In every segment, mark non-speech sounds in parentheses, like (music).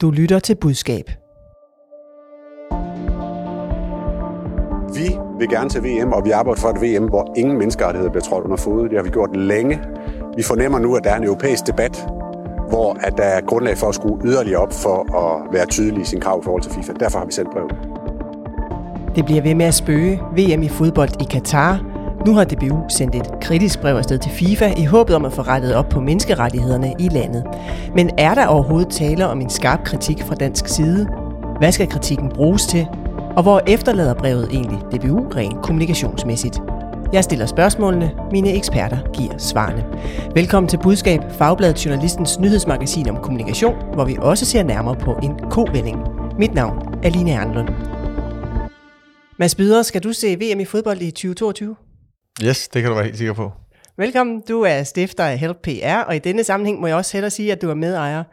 Du lytter til budskab. Vi vil gerne til VM, og vi arbejder for et VM, hvor ingen menneskerettigheder bliver trådt under fod. Det har vi gjort længe. Vi fornemmer nu, at der er en europæisk debat, hvor at der er grundlag for at skrue yderligere op for at være tydelig i sin krav i forhold til FIFA. Derfor har vi sendt brev. Det bliver ved med at spøge VM i fodbold i Katar. Nu har DBU sendt et kritisk brev afsted til FIFA i håbet om at få rettet op på menneskerettighederne i landet. Men er der overhovedet tale om en skarp kritik fra dansk side? Hvad skal kritikken bruges til? Og hvor efterlader brevet egentlig DBU rent kommunikationsmæssigt? Jeg stiller spørgsmålene, mine eksperter giver svarene. Velkommen til Budskab, Fagbladet Journalistens nyhedsmagasin om kommunikation, hvor vi også ser nærmere på en kovending. Mit navn er Line Ernlund. Mads Byder, skal du se VM i fodbold i 2022? Yes, det kan du være helt sikker på. Velkommen. Du er stifter af Help PR, og i denne sammenhæng må jeg også hellere sige, at du er medejer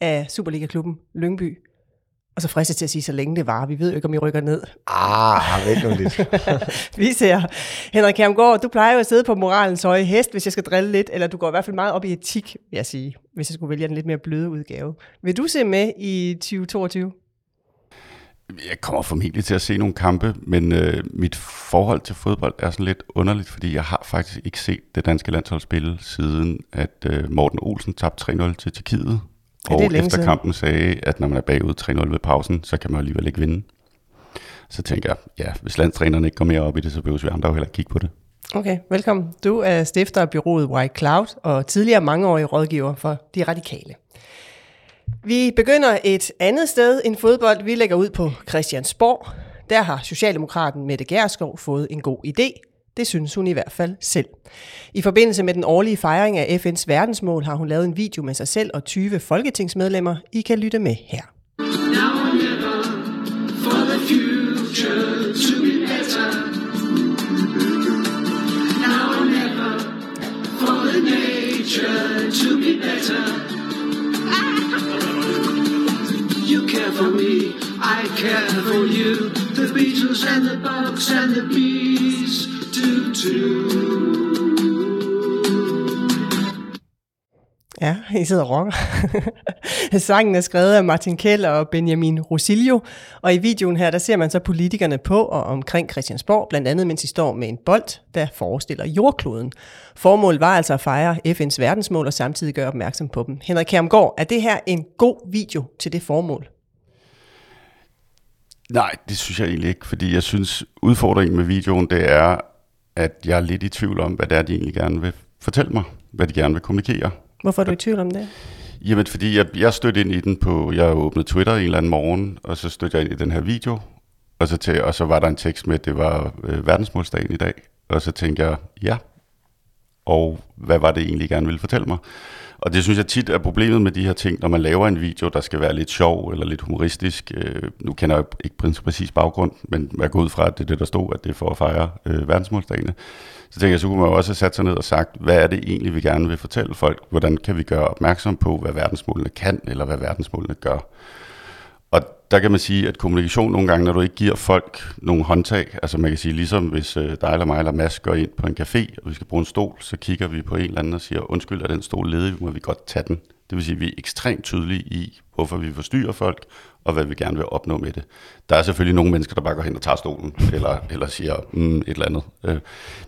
af Superliga-klubben Lyngby. Og så fristes til at sige, så længe det var. Vi ved jo ikke, om I rykker ned. Ah, vent nu lidt. (laughs) Vi ser. Henrik Kjermgaard, du plejer jo at sidde på moralens høje hest, hvis jeg skal drille lidt, eller du går i hvert fald meget op i etik, vil jeg sige, hvis jeg skulle vælge en lidt mere bløde udgave. Vil du se med i 2022? Jeg kommer formentlig til at se nogle kampe, men øh, mit forhold til fodbold er sådan lidt underligt, fordi jeg har faktisk ikke set det danske landshold spille, siden at øh, Morten Olsen tabte 3-0 til Tjekkiet. Ja, Og er efter siden. kampen sagde, at når man er bagud 3-0 ved pausen, så kan man alligevel ikke vinde. Så tænker jeg, ja, hvis landstræneren ikke går mere op i det, så behøver vi andre jo heller ikke kigge på det. Okay, velkommen. Du er stifter af byrådet White Cloud og tidligere mangeårig rådgiver for De Radikale. Vi begynder et andet sted end fodbold. Vi lægger ud på Christiansborg. Der har Socialdemokraten Mette Gerskov fået en god idé. Det synes hun i hvert fald selv. I forbindelse med den årlige fejring af FN's verdensmål har hun lavet en video med sig selv og 20 folketingsmedlemmer. I kan lytte med her. For me, I care for you. The Beatles and the Bugs and the Bees do too. Ja, I sidder og rocker. (laughs) Sangen er skrevet af Martin Keller og Benjamin Rosilio, og i videoen her, der ser man så politikerne på og omkring Christiansborg, blandt andet mens de står med en bold, der forestiller jordkloden. Formålet var altså at fejre FN's verdensmål og samtidig gøre opmærksom på dem. Henrik Kermgaard, er det her en god video til det formål? Nej, det synes jeg egentlig ikke, fordi jeg synes, udfordringen med videoen, det er, at jeg er lidt i tvivl om, hvad det er, de egentlig gerne vil fortælle mig, hvad de gerne vil kommunikere. Hvorfor er du i tvivl om det? Jamen, fordi jeg, jeg stødte ind i den på, jeg åbnede Twitter en eller anden morgen, og så stødte jeg ind i den her video, og så, til, og så var der en tekst med, at det var øh, verdensmålsdagen i dag, og så tænkte jeg, ja, og hvad var det egentlig, gerne ville fortælle mig? Og det synes jeg tit er problemet med de her ting, når man laver en video, der skal være lidt sjov eller lidt humoristisk. Øh, nu kender jeg ikke præcis baggrund, men jeg går ud fra, at det er det, der stod, at det er for at fejre øh, verdensmålsdagene. Så tænker jeg, så kunne man jo også have sat sig ned og sagt, hvad er det egentlig, vi gerne vil fortælle folk? Hvordan kan vi gøre opmærksom på, hvad verdensmålene kan, eller hvad verdensmålene gør? Der kan man sige, at kommunikation nogle gange, når du ikke giver folk nogle håndtag, altså man kan sige, ligesom hvis øh, dig eller mig eller Mads går ind på en café, og vi skal bruge en stol, så kigger vi på en eller anden og siger, undskyld, er den stol ledig, må vi godt tage den. Det vil sige, at vi er ekstremt tydelige i, hvorfor vi forstyrrer folk, og hvad vi gerne vil opnå med det. Der er selvfølgelig nogle mennesker, der bare går hen og tager stolen, eller, eller siger mm, et eller andet. Øh,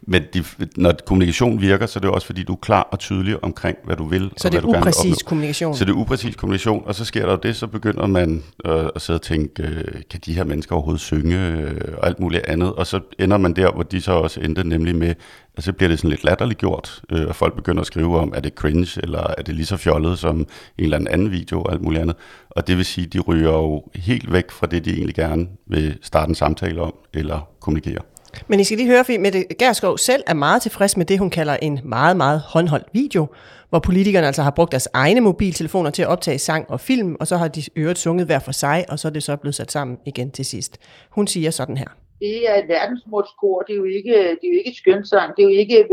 Men de, når kommunikation virker, så er det også, fordi du er klar og tydelig omkring, hvad du vil, Så og det hvad er du gerne vil upræcis kommunikation. Så det er upræcis kommunikation, og så sker der jo det, så begynder man øh, at sidde og tænke, øh, kan de her mennesker overhovedet synge, øh, og alt muligt andet, og så ender man der, hvor de så også endte, nemlig med, at så bliver det sådan lidt latterligt gjort, øh, og folk begynder at skrive om, er det cringe, eller er det lige så fjollet som en eller anden anden video, og alt muligt andet. Og det vil sige, de ryger jo helt væk fra det, de egentlig gerne vil starte en samtale om, eller kommunikere. Men I skal lige høre, fordi Mette Gerskov selv er meget tilfreds med det, hun kalder en meget, meget håndholdt video, hvor politikerne altså har brugt deres egne mobiltelefoner til at optage sang og film, og så har de øvrigt sunget hver for sig, og så er det så blevet sat sammen igen til sidst. Hun siger sådan her. det er et verdensmålskor, det er jo ikke, det er jo ikke skønsang, det er jo ikke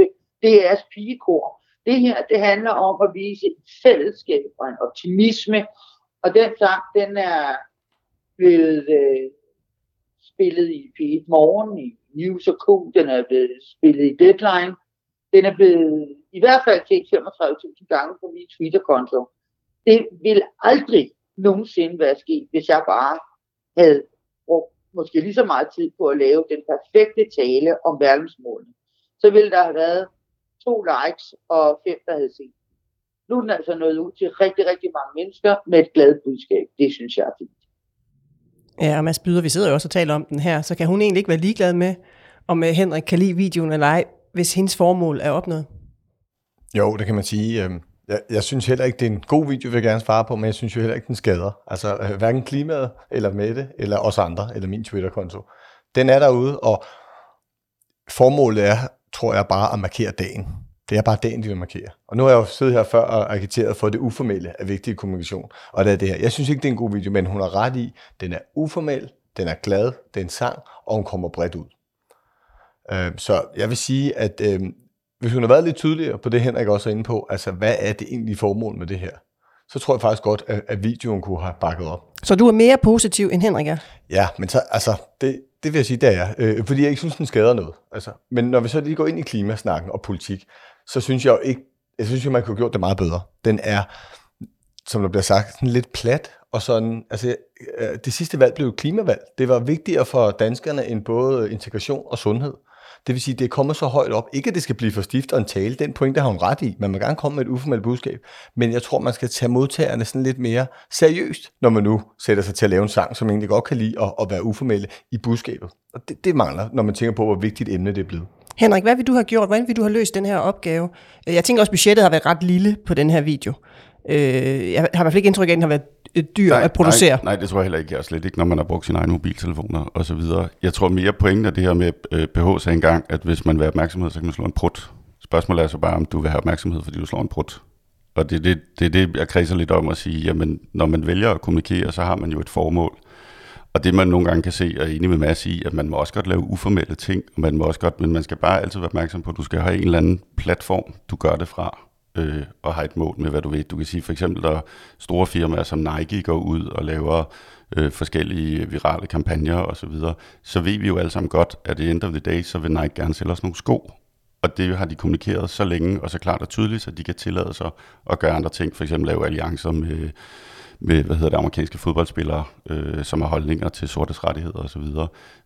DR's pigekor. Det her, det handler om at vise et fællesskab og en optimisme, og den sang, den er blevet øh, spillet i P1 Morgen, i News Q, den er blevet spillet i Deadline, den er blevet i hvert fald set 35.000 gange på min Twitter-konto. Det vil aldrig nogensinde være sket, hvis jeg bare havde brugt måske lige så meget tid på at lave den perfekte tale om verdensmålene. Så ville der have været to likes og fem, der havde set. Nu er den altså nået ud til rigtig, rigtig mange mennesker med et glad budskab. Det synes jeg er fint. Ja, og Mads Byder, vi sidder jo også og taler om den her, så kan hun egentlig ikke være ligeglad med, om øh, Henrik kan lide videoen eller ej, hvis hendes formål er opnået? Jo, det kan man sige. Øhm, Jeg, jeg synes heller ikke, det er en god video, vil jeg gerne svare på, men jeg synes jo heller ikke, den skader. Altså øh, hverken klimaet, eller Mette, eller os andre, eller min Twitter-konto. Den er derude, og formålet er, tror jeg, bare at markere dagen. Det er bare dagen, de vil markere. Og nu har jeg jo siddet her før og agiteret for, at det uformelle er vigtig i kommunikation. Og det er det her. Jeg synes ikke, det er en god video, men hun har ret i, den er uformel, den er glad, det er en sang, og hun kommer bredt ud. Øh, Så jeg vil sige, at øh, hvis hun har været lidt tydeligere på det, Henrik også er inde på, altså hvad er det egentlige formål med det her, så tror jeg faktisk godt, at, at videoen kunne have bakket op. Så du er mere positiv, end Henrik er? Ja, men så, altså, det, det vil jeg sige, det er jeg. Øh, fordi jeg ikke synes, den skader noget. Altså, men når vi så lige går ind i klimasnakken og politik, så synes jeg jo ikke, jeg synes jo, man kunne have gjort det meget bedre. Den er, som der bliver sagt, sådan lidt plat, og sådan, altså, øh, øh, det sidste valg blev jo klimavalg. Det var vigtigere for danskerne end både integration og sundhed. Det vil sige, det er kommet så højt op. Ikke at det skal blive for stift og en tale, den pointe har hun ret i. Man må gerne komme med et uformelt budskab. Men jeg tror, man skal tage modtagerne sådan lidt mere seriøst, når man nu sætter sig til at lave en sang, som egentlig godt kan lide at, at være uformel i budskabet. Og det, det mangler, når man tænker på, hvor vigtigt emne det er blevet. Henrik, hvad vil du have gjort? Hvordan vil du have løst den her opgave? Øh, Jeg tænker også, at budgettet har været ret lille på den her video. Øh, Jeg har i hvert fald ikke indtryk af, at den har været dyr at producere. Nej, nej, det tror jeg heller ikke. Jeg slet ikke, når man har brugt sine egne mobiltelefoner og så videre. Jeg tror mere pointen er det her med, øh, BH sagde engang, at hvis man vil have opmærksomhed, så kan man slå en prut. Spørgsmålet er så bare, om du vil have opmærksomhed, fordi du slår en prut. Og det er det, det, det, jeg kredser lidt om at sige, jamen, når man vælger at kommunikere, så har man jo et formål. Og det man nogle gange kan se, og er enig med Mads i, at man må også godt lave uformelle ting, og man må også godt, men man skal bare altid være opmærksom på, at du skal have en eller anden platform, du gør det fra, øh, og har et mål med, hvad du ved. Du kan sige for eksempel, der store firmaer som Nike går ud og laver øh, forskellige virale kampagner osv., så, videre. så ved vi jo alle sammen godt, at i end of the day, så vil Nike gerne sælge os nogle sko, og det har de kommunikeret så længe og så klart og tydeligt, så de kan tillade sig at gøre andre ting, for eksempel lave alliancer med, med hvad hedder det, amerikanske fodboldspillere, øh, som har holdninger til sortes rettigheder osv.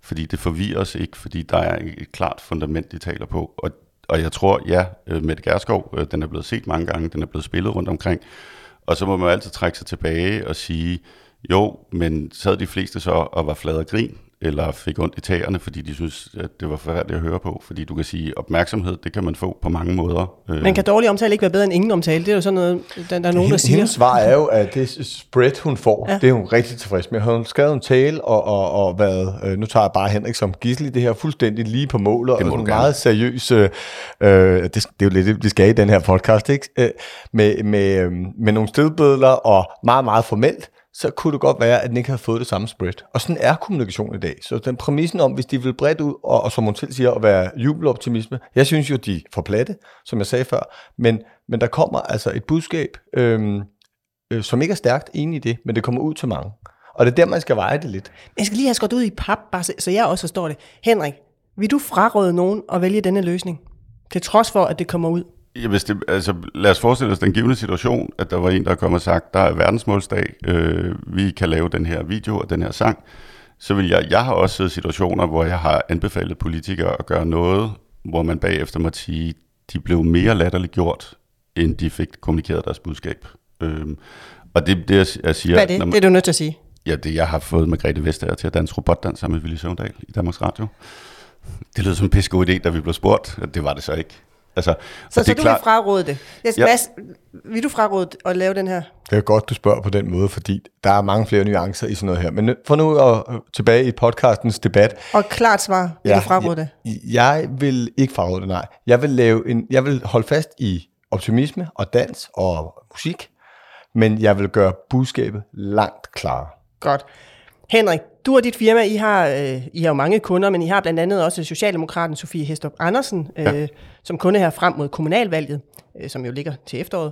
Fordi det forvirrer os ikke, fordi der er et klart fundament, de taler på. Og, og jeg tror, ja, øh, Mette Gerskov, øh, den er blevet set mange gange, den er blevet spillet rundt omkring. Og så må man jo altid trække sig tilbage og sige, jo, men sad de fleste så og var flade og grin, eller fik ondt i tæerne, fordi de synes, at det var forfærdeligt at høre på. Fordi du kan sige, opmærksomhed, det kan man få på mange måder. Men kan dårlig omtale ikke være bedre end ingen omtale? Det er jo sådan noget, der, der er nogen, der siger. Hendes svar er jo, at det spread, hun får, Ja. det er hun rigtig tilfreds med. Hun har skrevet en tale og, og, og været, øh, nu tager jeg bare Henrik som gissel i det her, fuldstændig lige på målet, Det må og sådan meget seriøs, øh, øh, det, det er jo lidt det, vi skal i den her podcast, ikke? Øh, med, med, øh, med nogle stedbødler og meget, meget formelt, så kunne det godt være, at den ikke havde fået det samme spread. Og sådan er kommunikation i dag. Så den præmissen om, hvis de vil bredt ud, og, og som hun selv siger, at være jubeloptimisme, jeg synes jo, de er for platte, som jeg sagde før, men, men der kommer altså et budskab, øhm, øh, som ikke er stærkt enig i det, men det kommer ud til mange. Og det er der, man skal veje det lidt. Jeg skal lige have skåret ud i pap, bare så, så jeg også forstår det. Henrik, vil du fraråde nogen at vælge denne løsning? Til trods for, at det kommer ud. Ja, hvis det, altså, lad os forestille os den givende situation, at der var en, der kom og sagt, der er verdensmålsdag, øh, vi kan lave den her video og den her sang. Så vil jeg, jeg har også siddet situationer, hvor jeg har anbefalet politikere at gøre noget, hvor man bagefter må sige, de blev mere latterligt gjort, end de fik kommunikeret deres budskab. Øhm, og det, det jeg, siger... Hvad er det? man- Det er du nødt til at sige. Ja, det jeg har fået Margrethe Vestager til at danse robotdans sammen med Willy Søvndal i Danmarks Radio. Det lød som en pissegod idé, da vi blev spurgt. og Det var det så ikke. Altså, Så, så det du klart, vil fraråde det. Jeg, Ja. Mads, vil du fraråde at lave den her? Det er godt, du spørger på den måde, fordi der er mange flere nuancer i sådan noget her. Men for nu at øh, tilbage i podcastens debat. Og klart svar, vil ja, du fraråde det? jeg, jeg vil ikke fraråde det, nej. Jeg vil, lave en, jeg vil holde fast i optimisme og dans og musik, men jeg vil gøre budskabet langt klarere. Godt. Henrik, du og dit firma, I har, øh, I har jo mange kunder, men I har blandt andet også Socialdemokraten Sofie Hestrup Andersen, øh, ja. som kunde her frem mod kommunalvalget, øh, som jo ligger til efteråret.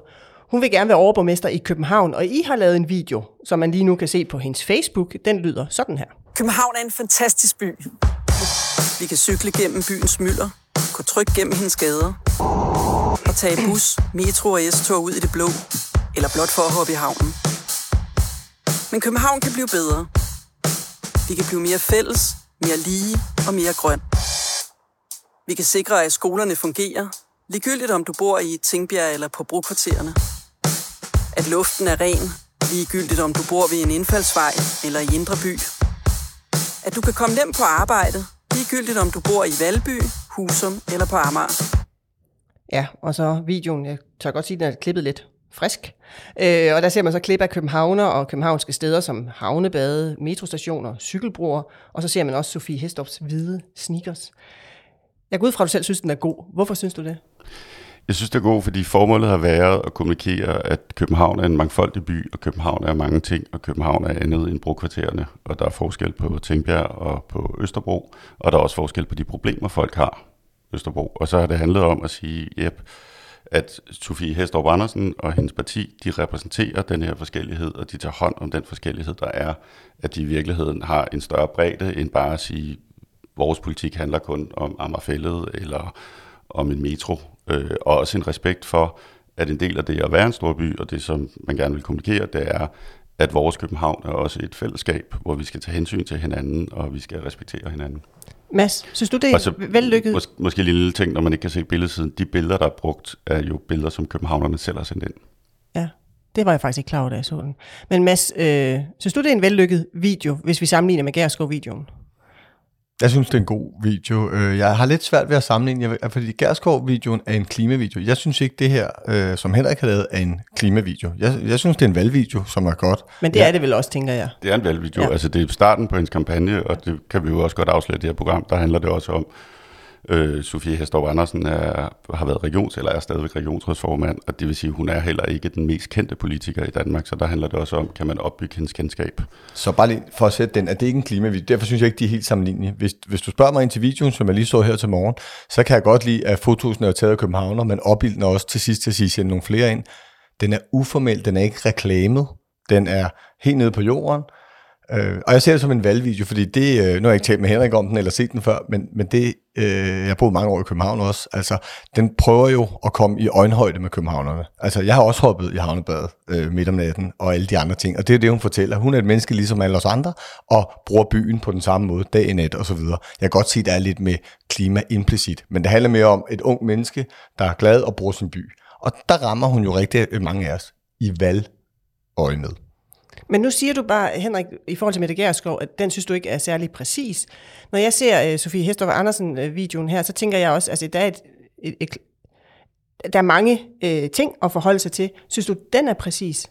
Hun vil gerne være overborgmester i København, og I har lavet en video, som man lige nu kan se på hendes Facebook. Den lyder sådan her. København er en fantastisk by. Vi kan cykle gennem byens mylder, gå trygt gennem hendes gader og tage bus, metro og S-tog ud i det blå, eller blot for at hoppe i havnen. Men København kan blive bedre. Vi kan blive mere fælles, mere lige og mere grøn. Vi kan sikre, at skolerne fungerer, ligegyldigt om du bor i Tingbjerg eller på Brokvartererne. At luften er ren, ligegyldigt om du bor ved en indfaldsvej eller i Indre By. At du kan komme nemt på arbejde, ligegyldigt om du bor i Valby, Husum eller på Amager. Ja, og så videoen, jeg tør godt sige, den er klippet lidt frisk. Øh, og der ser man så klip af københavner og københavnske steder som havnebade, metrostationer, cykelbroer, og så ser man også Sofie Hestorps hvide sneakers. Jeg går ud fra, at du selv synes, den er god. Hvorfor synes du det? Jeg synes, det er god, fordi formålet har været at kommunikere, at København er en mangfoldig by, og København er mange ting, og København er andet end brokvartererne. Og der er forskel på Tingbjerg og på Østerbro, og der er også forskel på de problemer, folk har Østerbro. Og så har det handlet om at sige, yep, at Sofie Hestorp Andersen og hendes parti, de repræsenterer den her forskellighed, og de tager hånd om den forskellighed, der er, at de i virkeligheden har en større bredde, end bare at sige, vores politik handler kun om Amagerfællet eller om en metro, øh, og også en respekt for, at en del af det at være en stor by, og det som man gerne vil kommunikere, det er, at vores København er også et fællesskab, hvor vi skal tage hensyn til hinanden, og vi skal respektere hinanden. Mads, synes du, det er Og vellykket? Mås- måske en lille ting, når man ikke kan se billedsiden. De billeder, der er brugt, er jo billeder, som københavnerne selv har sendt ind. Ja, det var jeg faktisk ikke klar over, da jeg så den. Men Mads, øh, synes du, det er en vellykket video, hvis vi sammenligner med Gærskov-videoen? Jeg synes, det er en god video. Øh, Jeg har lidt svært ved at sammenligne, fordi Gerskov-videoen er en klimavideo. Jeg synes ikke, det her, øh, som Henrik har lavet, er en klimavideo. Jeg, jeg synes, det er en valgvideo, som er godt. Men det ja. er det vel også, tænker jeg. Det er en valgvideo. Ja. Altså, det er starten på hendes kampagne, og det kan vi jo også godt afsløre i det her program. Der handler det også om, øh, Sofie Hestorp Andersen er, har været regions, eller er stadigvæk regionsrådsformand, og det vil sige, at hun er heller ikke den mest kendte politiker i Danmark, så der handler det også om, kan man opbygge hendes kendskab. Så bare lige for at sætte den, at det ikke en klimavideo. Derfor synes jeg ikke, de er helt sammenlignende. Hvis, hvis du spørger mig ind til videoen, som jeg lige så her til morgen, så kan jeg godt lide, at fotosene er taget af Københavner, men opbilden er også til sidst til at sige, nogle flere ind. Den er uformel, den er ikke reklamet, den er helt nede på jorden. Øh, og jeg ser det som en valgvideo, fordi det, øh, nu har jeg ikke talt med Henrik om den, eller set den før, men, men det, øh, jeg har boet mange år i København også, altså, den prøver jo at komme i øjenhøjde med københavnerne. Altså, jeg har også hoppet i havnebadet øh, midt om natten, og alle de andre ting, og det er det, hun fortæller. Hun er et menneske ligesom alle os andre, og bruger byen på den samme måde, dag og nat og så videre. Jeg kan godt se, at der er lidt med klima implicit, men det handler mere om et ung menneske, der er glad og bruger sin by. Og der rammer hun jo rigtig mange af os i valgøjemed. Men nu siger du bare, Henrik, i forhold til Mette Gerskov, at den synes du ikke er særlig præcis. Når jeg ser uh, Sofie Hestorp Andersen-videoen her, så tænker jeg også, altså der er, et, et, et, der er mange uh, ting at forholde sig til. Synes du, den er præcis?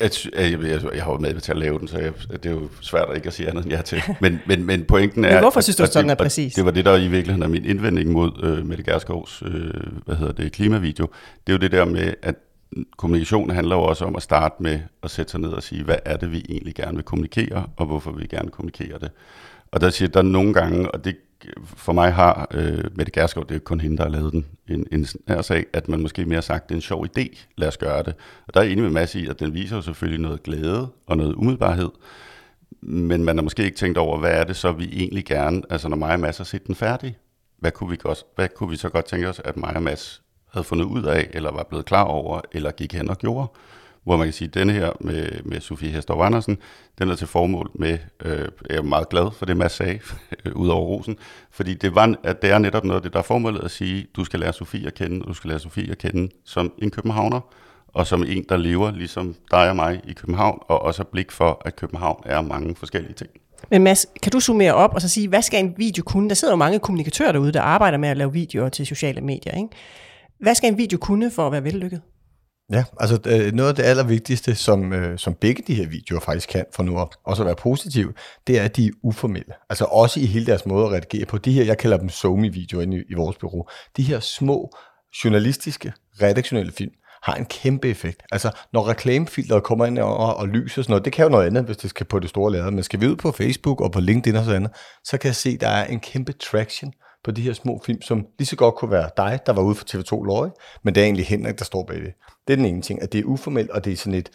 Jeg, jeg, jeg, jeg har jo med til at lave den, så jeg, det er jo svært at ikke at sige andet end ja til. Men, men, men pointen er... Men hvorfor synes du, at sådan er præcis? Det var det, der i virkeligheden er min indvending mod øh, Mette Gerskovs øh, hvad hedder det, klimavideo. Det er jo det der med, at kommunikation handler jo også om at starte med at sætte sig ned og sige, hvad er det, vi egentlig gerne vil kommunikere, og hvorfor vi gerne kommunikere det. Og der siger der nogle gange, og det for mig har øh, Mette Gerskov, det er kun hende, der har lavet den, en, en her sag, at man måske mere har sagt, det er en sjov idé, lad os gøre det. Og der er jeg enig med Mads i, at den viser jo selvfølgelig noget glæde og noget umiddelbarhed, men man har måske ikke tænkt over, hvad er det så, vi egentlig gerne, altså når mig og Mads har set den færdig, hvad kunne vi, godt, hvad kunne vi så godt tænke os, at mig og Mads havde fundet ud af, eller var blevet klar over, eller gik hen og gjorde. Hvor man kan sige, at denne her med, med Sofie Hestorv Andersen, den er til formål med, øh, jeg er meget glad for det, Mads sagde, (laughs) ud over rosen, fordi det, var, at det er netop noget af det, der er formålet at sige, du skal lære Sofie at kende, og du skal lære Sofie at kende som en københavner, og som en, der lever ligesom dig og mig i København, og også har blik for, at København er mange forskellige ting. Men Mads, kan du summere op og så sige, hvad skal en video kunne? Der sidder jo mange kommunikatører derude, der arbejder med at lave videoer til sociale medier. Ikke? Hvad skal en video kunne for at være vellykket? Ja, altså øh, noget af det allervigtigste, som, øh, som begge de her videoer faktisk kan, for nu at også at være positiv, det er, at de er uformelle. Altså også i hele deres måde at redigere på. De her, jeg kalder dem somi-videoer inde i, i vores bureau. De her små journalistiske, redaktionelle film har en kæmpe effekt. Altså, når reklamefilteret kommer ind og, og lyser og sådan noget, det kan jo noget andet, hvis det skal på det store lærred, men skal vi ud på Facebook og på LinkedIn og sådan andet, så kan jeg se, at der er en kæmpe traction på de her små film, som lige så godt kunne være dig, der var ude for TV2 Løje, men det er egentlig Henrik, der står bag det. Det er den ene ting, at det er uformelt, og det er sådan et,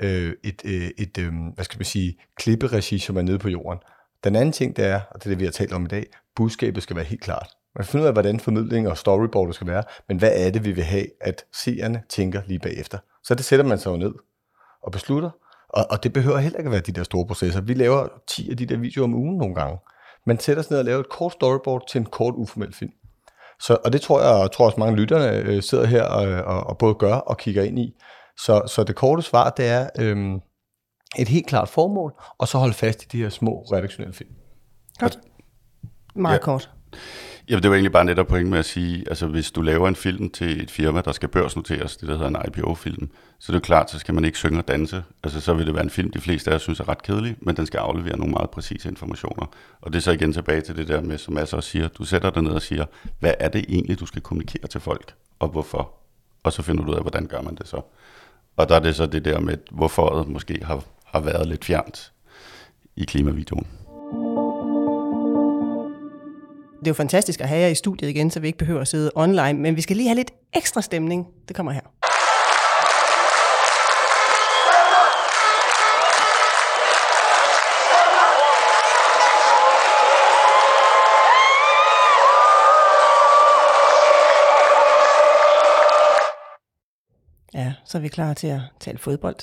øh, et, øh, et øh, hvad skal man sige, klipperegi, som er nede på jorden. Den anden ting, det er, og det er det, vi har talt om i dag, budskabet skal være helt klart. Man finder ud af, hvordan formidling og storyboard skal være, men hvad er det, vi vil have, at seerne tænker lige bagefter. Så det sætter man sig jo ned og beslutter, Og, og det behøver heller ikke at være de der store processer. Vi laver 10 af de der videoer om ugen nogle gange. Man sætter sig ned og laver et kort storyboard til en kort uformel film. Så, og det tror jeg, og tror også mange lytterne øh, sidder her og, og, og både gør og kigger ind i. Så, så det korte svar, det er øhm, et helt klart formål, og så holde fast i de her små redaktionelle film. Godt. Meget Ja. kort. Jamen, det var egentlig bare netop point med at sige, altså hvis du laver en film til et firma, der skal børsnoteres, det der hedder en IPO-film, så er det jo klart, så skal man ikke synge og danse. Altså så vil det være en film, de fleste af os synes er ret kedelig, men den skal aflevere nogle meget præcise informationer. Og det er så igen tilbage til det der med, som Mads også siger, du sætter dig ned og siger, hvad er det egentlig, du skal kommunikere til folk, og hvorfor? Og så finder du ud af, hvordan gør man det så. Og der er det så det der med, hvorfor det måske har, har været lidt fjernt i klimavideoen. Det er jo fantastisk at have jer i studiet igen, så vi ikke behøver at sidde online, men vi skal lige have lidt ekstra stemning. Det kommer her. Ja, så er vi klar til at tale fodbold.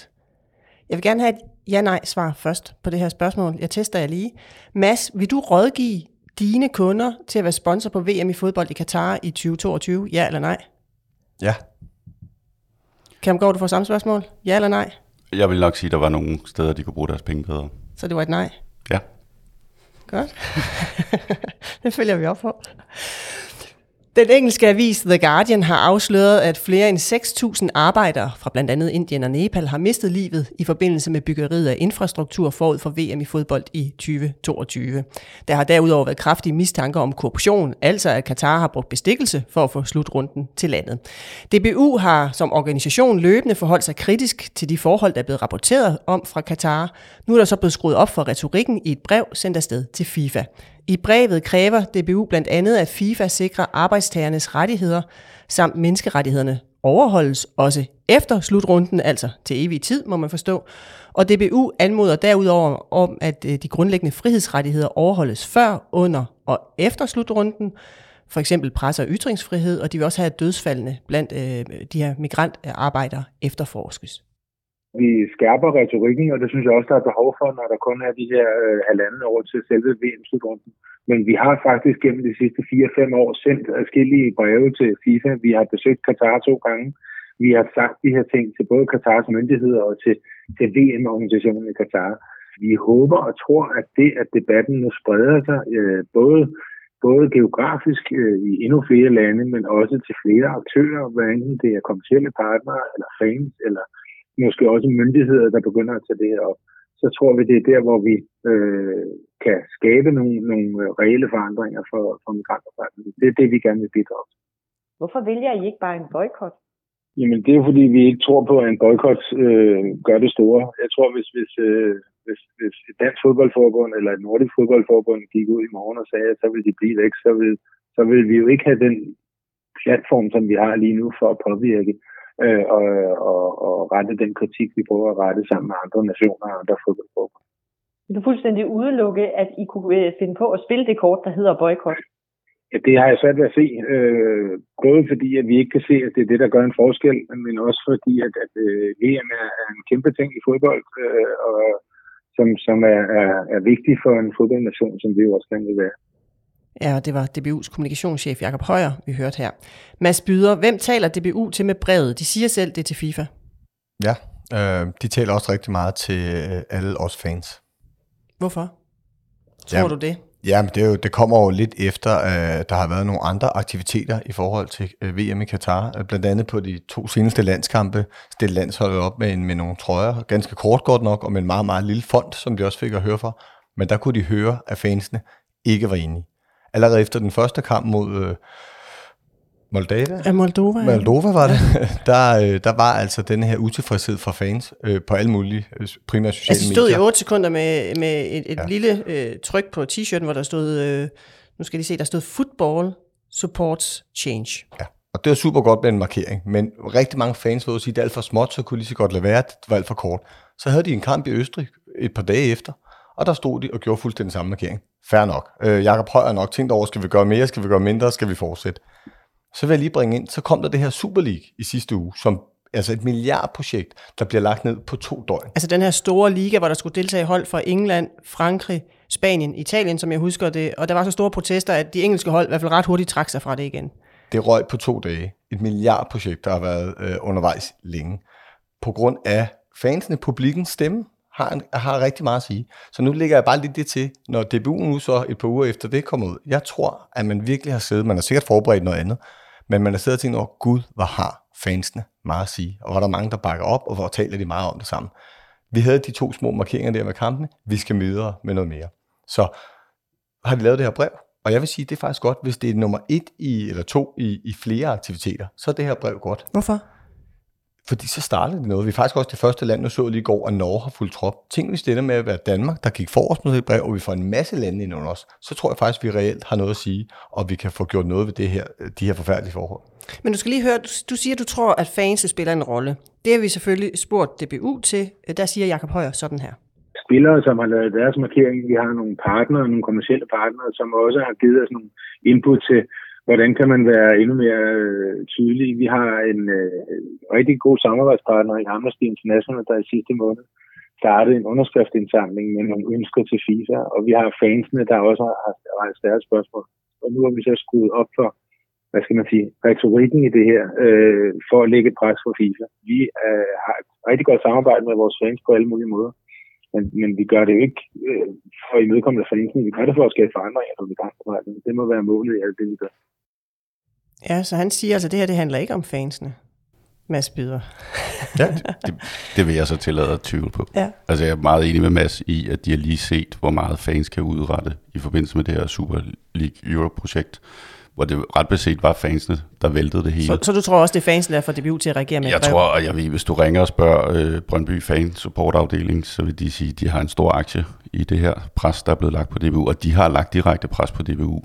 Jeg vil gerne have et ja-nej-svar først på det her spørgsmål. Jeg tester jer lige. Mads, vil du rådgive dine kunder til at være sponsor på VM i fodbold i Katar i 2022? Ja eller nej? Ja, Kamgaard, du får samme spørgsmål. Ja eller nej? Jeg vil nok sige, at der var nogle steder, de kunne bruge deres penge bedre. Så det var et nej. Ja. Godt. (laughs) det følger vi op på. Den engelske avis The Guardian har afsløret, at flere end 6.000 arbejdere fra blandt andet Indien og Nepal har mistet livet i forbindelse med byggeriet af infrastruktur forud for VM i fodbold i 2022. Der har derudover været kraftige mistanker om korruption, altså at Katar har brugt bestikkelse for at få slutrunden til landet. DBU har som organisation løbende forholdt sig kritisk til de forhold, der er blevet rapporteret om fra Katar. Nu er der så blevet skruet op for retorikken i et brev sendt afsted til FIFA. I brevet kræver DBU blandt andet, at FIFA sikrer arbejdstagernes rettigheder samt menneskerettighederne overholdes også efter slutrunden, altså til evig tid, må man forstå. Og DBU anmoder derudover om, at øh, de grundlæggende frihedsrettigheder overholdes før, under og efter slutrunden, for eksempel presse- og ytringsfrihed, og de vil også have at dødsfaldene blandt øh, de her migrantarbejdere øh, efterforskes. Vi skærper retorikken, og det synes jeg også, der er behov for, når der kun er de her øh, halvanden år til selve VM-slutrunden. Men vi har faktisk gennem de sidste 4-5 år sendt adskillige breve til FIFA. Vi har besøgt Katar to gange. Vi har sagt de her ting til både Katars myndigheder og til, til VM-organisationen i Katar. Vi håber og tror, at det, at debatten nu spreder sig, øh, både, både geografisk øh, i endnu flere lande, men også til flere aktører, hvad enten det er kommersielle partnere, eller fans, eller måske også myndigheder, der begynder at tage det her op, så tror vi, det er der, hvor vi øh, kan skabe nogle, nogle øh, reelle forandringer for, for migrantarbejdet. Det er det, vi gerne vil bidrage til. Hvorfor vælger I ikke bare en boykot? Jamen, det er fordi, vi ikke tror på, at en boykot øh, gør det store. Jeg tror, hvis, hvis, øh, hvis, hvis et dansk fodboldforbund eller et nordisk fodboldforbund gik ud i morgen og sagde, at så vil de blive væk, så vil, så vil vi jo ikke have den platform, som vi har lige nu for at påvirke øh, og, og, og rette den kritik, vi prøver at rette sammen med andre nationer og andre fodboldforbund. Vil du fuldstændig udelukke, at I kunne øh, finde på at spille det kort, der hedder boykot? Ja, det har jeg svært ved at se. Øh, både fordi, at vi ikke kan se, at det er det, der gør en forskel, men også fordi, at, at øh, VM er, er en kæmpe ting i fodbold, øh, og som, som er, er, er vigtig for en fodboldnation, som vi jo også gerne vil være. Ja, det var DBU's kommunikationschef Jakob Højer, vi hørte her. Mads Byder, hvem taler DBU til med brevet? De siger selv, det er til FIFA. ja. Øh, de taler også rigtig meget til øh, alle os fans. Hvorfor? Tror Jamen, du det? Ja, men det, er jo, det kommer jo lidt efter, at øh, der har været nogle andre aktiviteter i forhold til øh, VM i Katar. Øh, Blandt andet på de to seneste landskampe stillede landsholdet op med, en, med nogle trøjer, ganske kort godt nok, og med en meget, meget lille fond, som de også fik at høre for. Men der kunne de høre, at fansene ikke var enige. Allerede efter den første kamp mod øh, Moldava, Af Moldova? ja. Moldova var det, (laughs) der, øh, der var altså den her utilfredshed fra fans øh, på alle mulige, øh, primært sociale Altså, det stod i medier. 8 sekunder med, med et, et ja. Ja. lille øh, tryk på t-shirten, hvor der stod, øh, nu skal de se, der stod Football Supports Change. Ja. Og det var super godt med en markering, men rigtig mange fans vil sige, at det er alt for småt, så kunne lige så godt lade være, det var alt for kort. Så havde de en kamp i Østrig et par dage efter, og der stod de og gjorde fuldstændig samme markering. Fair nok. Øh, Jakob Højer nok tænkt over, skal vi gøre mere, skal vi gøre mindre, skal vi fortsætte. Så vil jeg lige bringe ind, så kom der det her Super League i sidste uge, som altså et milliardprojekt, der bliver lagt ned på to døgn. Altså den her store liga, hvor der skulle deltage hold fra England, Frankrig, Spanien, Italien, som jeg husker det, og der var så store protester, at de engelske hold i hvert fald ret hurtigt trak sig fra det igen. Det røg på to dage. Et milliardprojekt, der har været øh, undervejs længe. På grund af fansene, publikens stemme, har, en, har rigtig meget at sige. Så nu lægger jeg bare lidt det til, når DBU nu så et par uger efter det kommer ud. Jeg tror, at man virkelig har siddet, man har sikkert forberedt noget andet, men man har siddet og tænkt over, gud, hvor har fansene meget at sige, og hvor der mange, der bakker op, og hvor taler de meget om det samme. Vi havde de to små markeringer der med kampene, vi skal videre med noget mere. Så har de lavet det her brev, og jeg vil sige, det er faktisk godt, hvis det er nummer et i, eller to i, i flere aktiviteter, så er det her brev godt. Hvorfor? Fordi så startede det noget. Vi er faktisk også det første land, nu så lige i går, at Norge har fuldt trop. Tænk, hvis det med at være Danmark, der gik forrest med det brev, og vi får en masse lande ind under os, så tror jeg faktisk, at vi reelt har noget at sige, og vi kan få gjort noget ved det her, de her forfærdelige forhold. Men du skal lige høre, du, du siger, at du tror, at fans spiller en rolle. Det har vi selvfølgelig spurgt DBU til. Der siger Jakob Højer sådan her. Spillere, som har lavet deres markering, vi har nogle partnere, nogle kommersielle partnere, som også har givet os nogle input til, hvordan kan man være endnu mere øh, tydelig. Vi har en øh, rigtig god samarbejdspartner i Amnesty International, der i sidste måned startede en underskriftsindsamling med nogle ønsker til FIFA, og vi har fansene, der også har rejst deres spørgsmål. Og nu har vi så skruet op for, hvad skal man sige, retorikken i det her, øh, for at lægge et pres på FIFA. Vi øh, har et rigtig godt samarbejde med vores fans på alle mulige måder, men, men vi gør det jo ikke øh, for at imødekomme fansene, vi gør det for at skabe forandringer, når vi gang på Det må være målet i alt det, vi gør. Ja, så han siger altså, at det her det handler ikke om fansene. Mads Byder. (laughs) ja, det, det vil jeg så tillade at tvivle på. Ja. Altså jeg er meget enig med Mads i, at de har lige set, hvor meget fans kan udrette i forbindelse med det her Super League Europe-projekt, hvor det ret beset var fansene, der væltede det hele. Så, så du tror også, det er fansene, der får debut til at reagere med Jeg tror, og jeg ved, hvis du ringer og spørger øh, Brøndby Fan Supportafdeling, så vil de sige, at de har en stor aktie i det her pres, der er blevet lagt på DBU, og de har lagt direkte pres på DBU.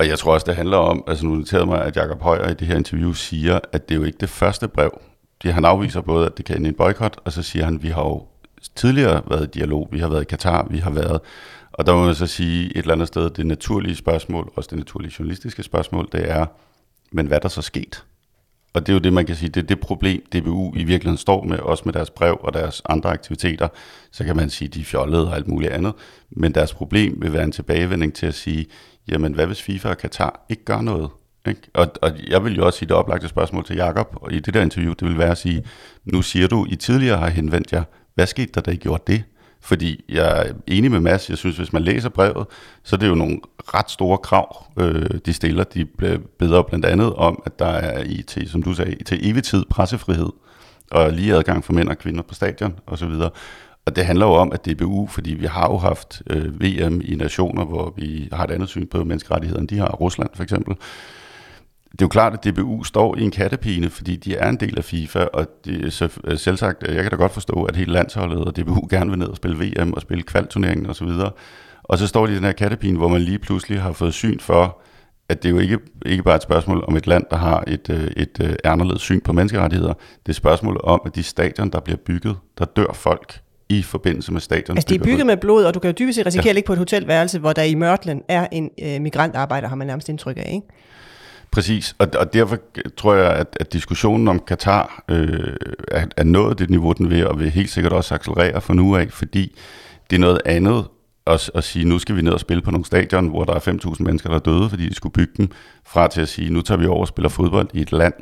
Og jeg tror også, det handler om, altså nu noterede mig, at Jacob Højer i det her interview siger, at det er jo ikke det første brev. Det, han afviser både, at det kan en boykot, og så siger han, at vi har jo tidligere været i dialog, vi har været i Katar, vi har været, og der må man så sige et eller andet sted, det naturlige spørgsmål, også det naturlige journalistiske spørgsmål, det er, men hvad er der så sket? Og det er jo det, man kan sige, det er det problem, DBU i virkeligheden står med, også med deres brev og deres andre aktiviteter. Så kan man sige, de er fjollede og alt muligt andet. Men deres problem vil være en tilbagevending til at sige, jamen hvad hvis FIFA og Katar ikke gør noget? Ikke? Og, og jeg vil jo også sige det oplagte spørgsmål til Jakob og i det der interview, det vil være at sige, nu siger du, I tidligere har henvendt jer, hvad skete der, da I gjorde det? Fordi jeg er enig med Mads, jeg synes, hvis man læser brevet, så er det jo nogle ret store krav, øh, de stiller. De beder blandt andet om, at der er i, til, som du sagde, til evig tid pressefrihed og lige adgang for mænd og kvinder på stadion osv. Og det handler jo om, at DBU, fordi vi har jo haft øh, VM i nationer, hvor vi har et andet syn på menneskerettigheder, end de har Rusland for eksempel. Det er jo klart, at DBU står i en kattepine, fordi de er en del af FIFA, og det så, øh, selv sagt, øh, jeg kan da godt forstå, at hele landsholdet og DBU gerne vil ned og spille VM og spille kvalturneringen osv. Og, og så står de i den her kattepine, hvor man lige pludselig har fået syn for, at det er jo ikke, ikke bare et spørgsmål om et land, der har et, øh, et, et anderledes syn på menneskerettigheder. Det er et spørgsmål om, at de stadion, der bliver bygget, der dør folk i forbindelse med stadion. Altså, det er bygget med blod, og du kan jo dybest set risikere ja. at ligge på et hotelværelse, hvor der i Mørtland er en øh, migrantarbejder, har man nærmest indtryk af, ikke? Præcis, og, og derfor tror jeg, at, at diskussionen om Katar øh, er, er nået det niveau, den vil, og vil helt sikkert også accelerere fra nu af, fordi det er noget andet at, at sige, nu skal vi ned og spille på nogle stadion, hvor der er 5.000 mennesker, der er døde, fordi de skulle bygge dem, fra til at sige, nu tager vi over og spiller fodbold i et land,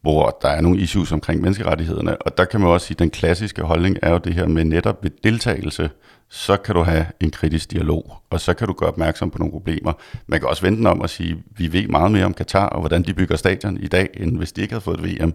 hvor der er nogle issues omkring menneskerettighederne. Og der kan man også sige, at den klassiske holdning er jo det her med netop ved deltagelse, så kan du have en kritisk dialog, og så kan du gøre opmærksom på nogle problemer. Man kan også vente om at sige, at vi ved meget mere om Katar og hvordan de bygger stadion i dag, end hvis de ikke havde fået et VM.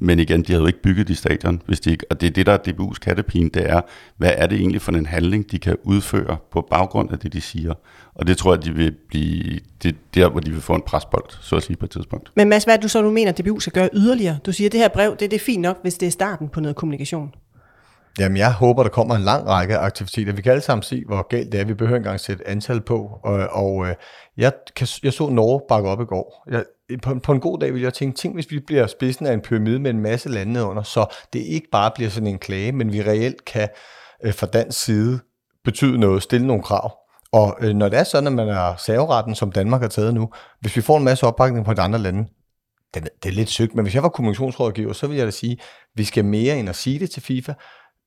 Men igen, de havde jo ikke bygget de stadion, hvis de ikke... Og det er det, der er DBU's kattepine, det er, hvad er det egentlig for en handling, de kan udføre på baggrund af det, de siger. Og det tror jeg, de vil blive... Det der, hvor de vil få en presbold, så at sige, på et tidspunkt. Men Mads, hvad er det du så, du mener, DBU skal gøre yderligere? Du siger, at det her brev, det, det er fint nok, hvis det er starten på noget kommunikation. Jamen, jeg håber, der kommer en lang række aktiviteter. Vi kan alle sammen se, hvor galt det er. Vi behøver ikke engang sætte antal på. Og, og øh, jeg, kan, jeg så Norge bakke op i går. Jeg, på, på en god dag vil jeg tænke, tænk hvis vi bliver spidsen af en pyramide med en masse lande under, så det ikke bare bliver sådan en klage, men vi reelt kan øh, fra dansk side betyde noget, stille nogle krav. Og øh, når det er sådan, at man er serveretten, som Danmark har taget nu, hvis vi får en masse opbakning på de andre lande, det, det er lidt søgt, men hvis jeg var kommunikationsrådgiver, så ville jeg da sige, vi skal mere end at sige det til FIFA,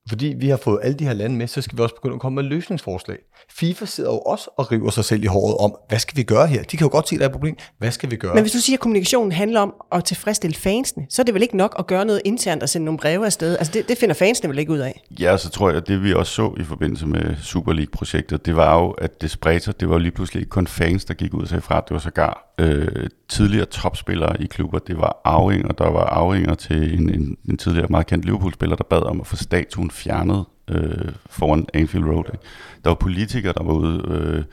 fordi vi har fået alle de her lande med, så skal vi også begynde at komme med løsningsforslag. FIFA sidder jo også og river sig selv i håret om, hvad skal vi gøre her? De kan jo godt se, at der er et problem. Hvad skal vi gøre? Men hvis du siger, at kommunikationen handler om at tilfredsstille fansene, så er det vel ikke nok at gøre noget internt og sende nogle breve afsted? Altså det, det finder fansene vel ikke ud af? Ja, så tror jeg, at det vi også så i forbindelse med Super League-projektet, det var jo, at det spredte sig. Det var jo lige pludselig ikke kun fans, der gik ud og sagde fra. Det var sågar øh, tidligere topspillere i klubber. Det var arvinger, der var arvinger til en, en, en tidligere meget kendt Liverpool-spiller, der bad om at få statuen fjernet øh, foran Anfield Road. Ikke? Der var politikere, der var ude, øh,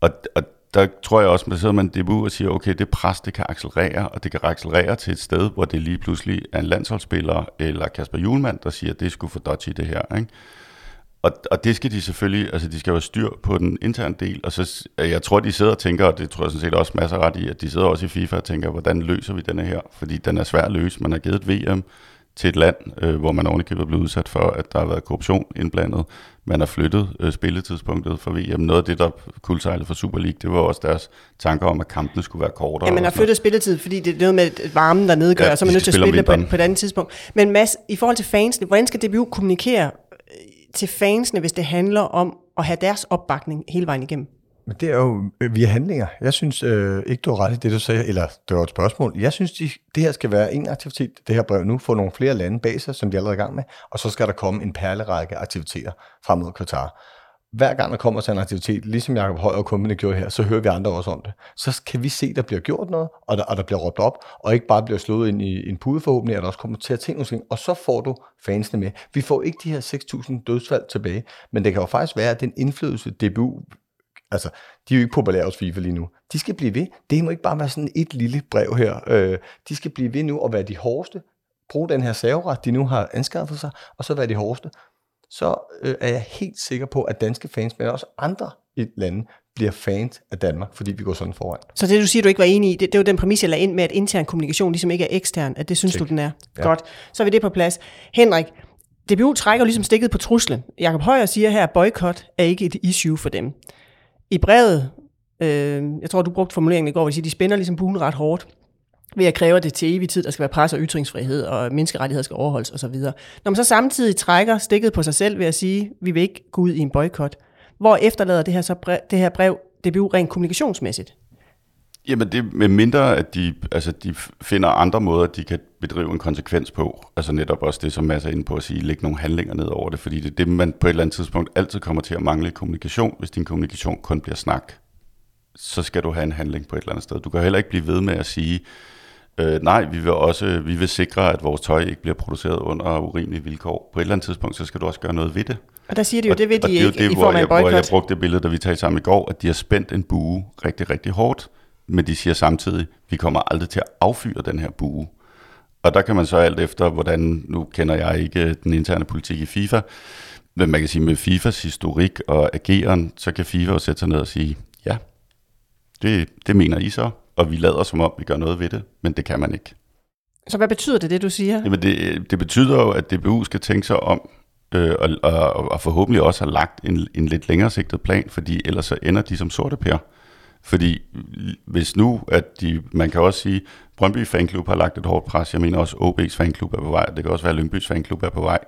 og, og der tror jeg også, man sidder man debut og siger, okay, det pres, det kan accelerere, og det kan accelerere til et sted, hvor det lige pludselig er en landsholdsspiller, eller Kasper Julemand, der siger, at det skulle for dodgy det her, ikke? Og, og det skal de selvfølgelig, altså de skal jo have styr på den interne del, og så, jeg tror, de sidder og tænker, og det tror jeg sådan set også masser ret i, at de sidder også i FIFA og tænker, hvordan løser vi denne her? Fordi den er svær at løse. Man har givet et VM, til et land, øh, hvor man ovenikøbet er blevet udsat for, at der har været korruption indblandet. Man har flyttet øh, spilletidspunktet for VM. Noget af det, der kuldsejlede for Super League, det var også deres tanker om, at kampene skulle være kortere. Ja, man har flyttet spilletid, fordi det er noget med varmen, der nedgør, ja, så er man nødt til at spille på, på et andet tidspunkt. Men Mads, i forhold til fansene, hvordan skal DBU kommunikere øh, til fansene, hvis det handler om at have deres opbakning hele vejen igennem? Men det er jo øh, via handlinger. Jeg synes øh, ikke, du har ret i det, du sagde, eller det var et spørgsmål. Jeg synes, de, det her skal være en aktivitet, det her brev nu, få nogle flere lande bag sig, som de er allerede i gang med, og så skal der komme en perlerække aktiviteter frem mod Qatar. Hver gang der kommer til en aktivitet, ligesom Jacob Højer og Kumpene gjorde her, så hører vi andre også om det. Så kan vi se, at der bliver gjort noget, og der, og der bliver råbt op, og ikke bare bliver slået ind i en pude forhåbentlig, at der også kommer til at tænke nogle ting, og så får du fansene med. Vi får ikke de her 6.000 dødsfald tilbage, men det kan jo faktisk være, at den indflydelse, DBU Altså, de er jo ikke populære hos FIFA lige nu. De skal blive ved. Det må ikke bare være sådan et lille brev her. Øh, de skal blive ved nu og være de hårdeste. Brug den her serveret, de nu har anskaffet sig, og så være de hårdeste. Så øh, er jeg helt sikker på, at danske fans, men også andre i landet, bliver fans af Danmark, fordi vi går sådan foran. Så det, du siger, du ikke var enig i, det, det var den præmis, jeg lagde ind med, at intern kommunikation ligesom ikke er ekstern, at det synes Check. du, den er. Ja. Godt, så er vi det på plads. Henrik, DBU trækker ligesom stikket på truslen. Jakob Højer siger her, at boykot er ikke et issue for dem. I brevet, øh, jeg tror, du brugte formuleringen i går, hvor de siger, de spænder ligesom buen ret hårdt ved at kræve det til evig tid, der skal være pres og ytringsfrihed, og menneskerettigheder skal overholdes osv. Når man så samtidig trækker stikket på sig selv ved at sige, vi vil ikke gå ud i en boykot, hvor efterlader det her, så brev, det her brev DBU rent kommunikationsmæssigt? Jamen det med mindre, at de, altså de finder andre måder, de kan bedrive en konsekvens på. Altså netop også det, som Mads er inde på at sige, lægge nogle handlinger ned over det. Fordi det er det, man på et eller andet tidspunkt altid kommer til at mangle kommunikation. Hvis din kommunikation kun bliver snak, så skal du have en handling på et eller andet sted. Du kan heller ikke blive ved med at sige, øh, nej, vi vil også vi vil sikre, at vores tøj ikke bliver produceret under urimelige vilkår. På et eller andet tidspunkt, så skal du også gøre noget ved det. Og der siger de jo, og, det vil de ikke det, i form af boykot. Hvor jeg brugte det billede, da vi talte sammen i går, at de har spændt en bue rigtig, rigtig hårdt men de siger samtidig, vi kommer aldrig til at affyre den her bue. Og der kan man så alt efter, hvordan, nu kender jeg ikke den interne politik i FIFA, men man kan sige med FIFAs historik og ageren, så kan FIFA jo sætte sig ned og sige, ja, det, det mener I så, og vi lader som om, vi gør noget ved det, men det kan man ikke. Så hvad betyder det, det du siger? Jamen det, det betyder jo, at DBU skal tænke sig om, øh, og, og, og forhåbentlig også har lagt en, en lidt længere sigtet plan, fordi ellers så ender de som sorte pære. Fordi hvis nu, at de, man kan også sige, Brøndby Fanklub har lagt et hårdt pres, jeg mener også OB's Fanklub er på vej, det kan også være Lyngbys Fanklub er på vej.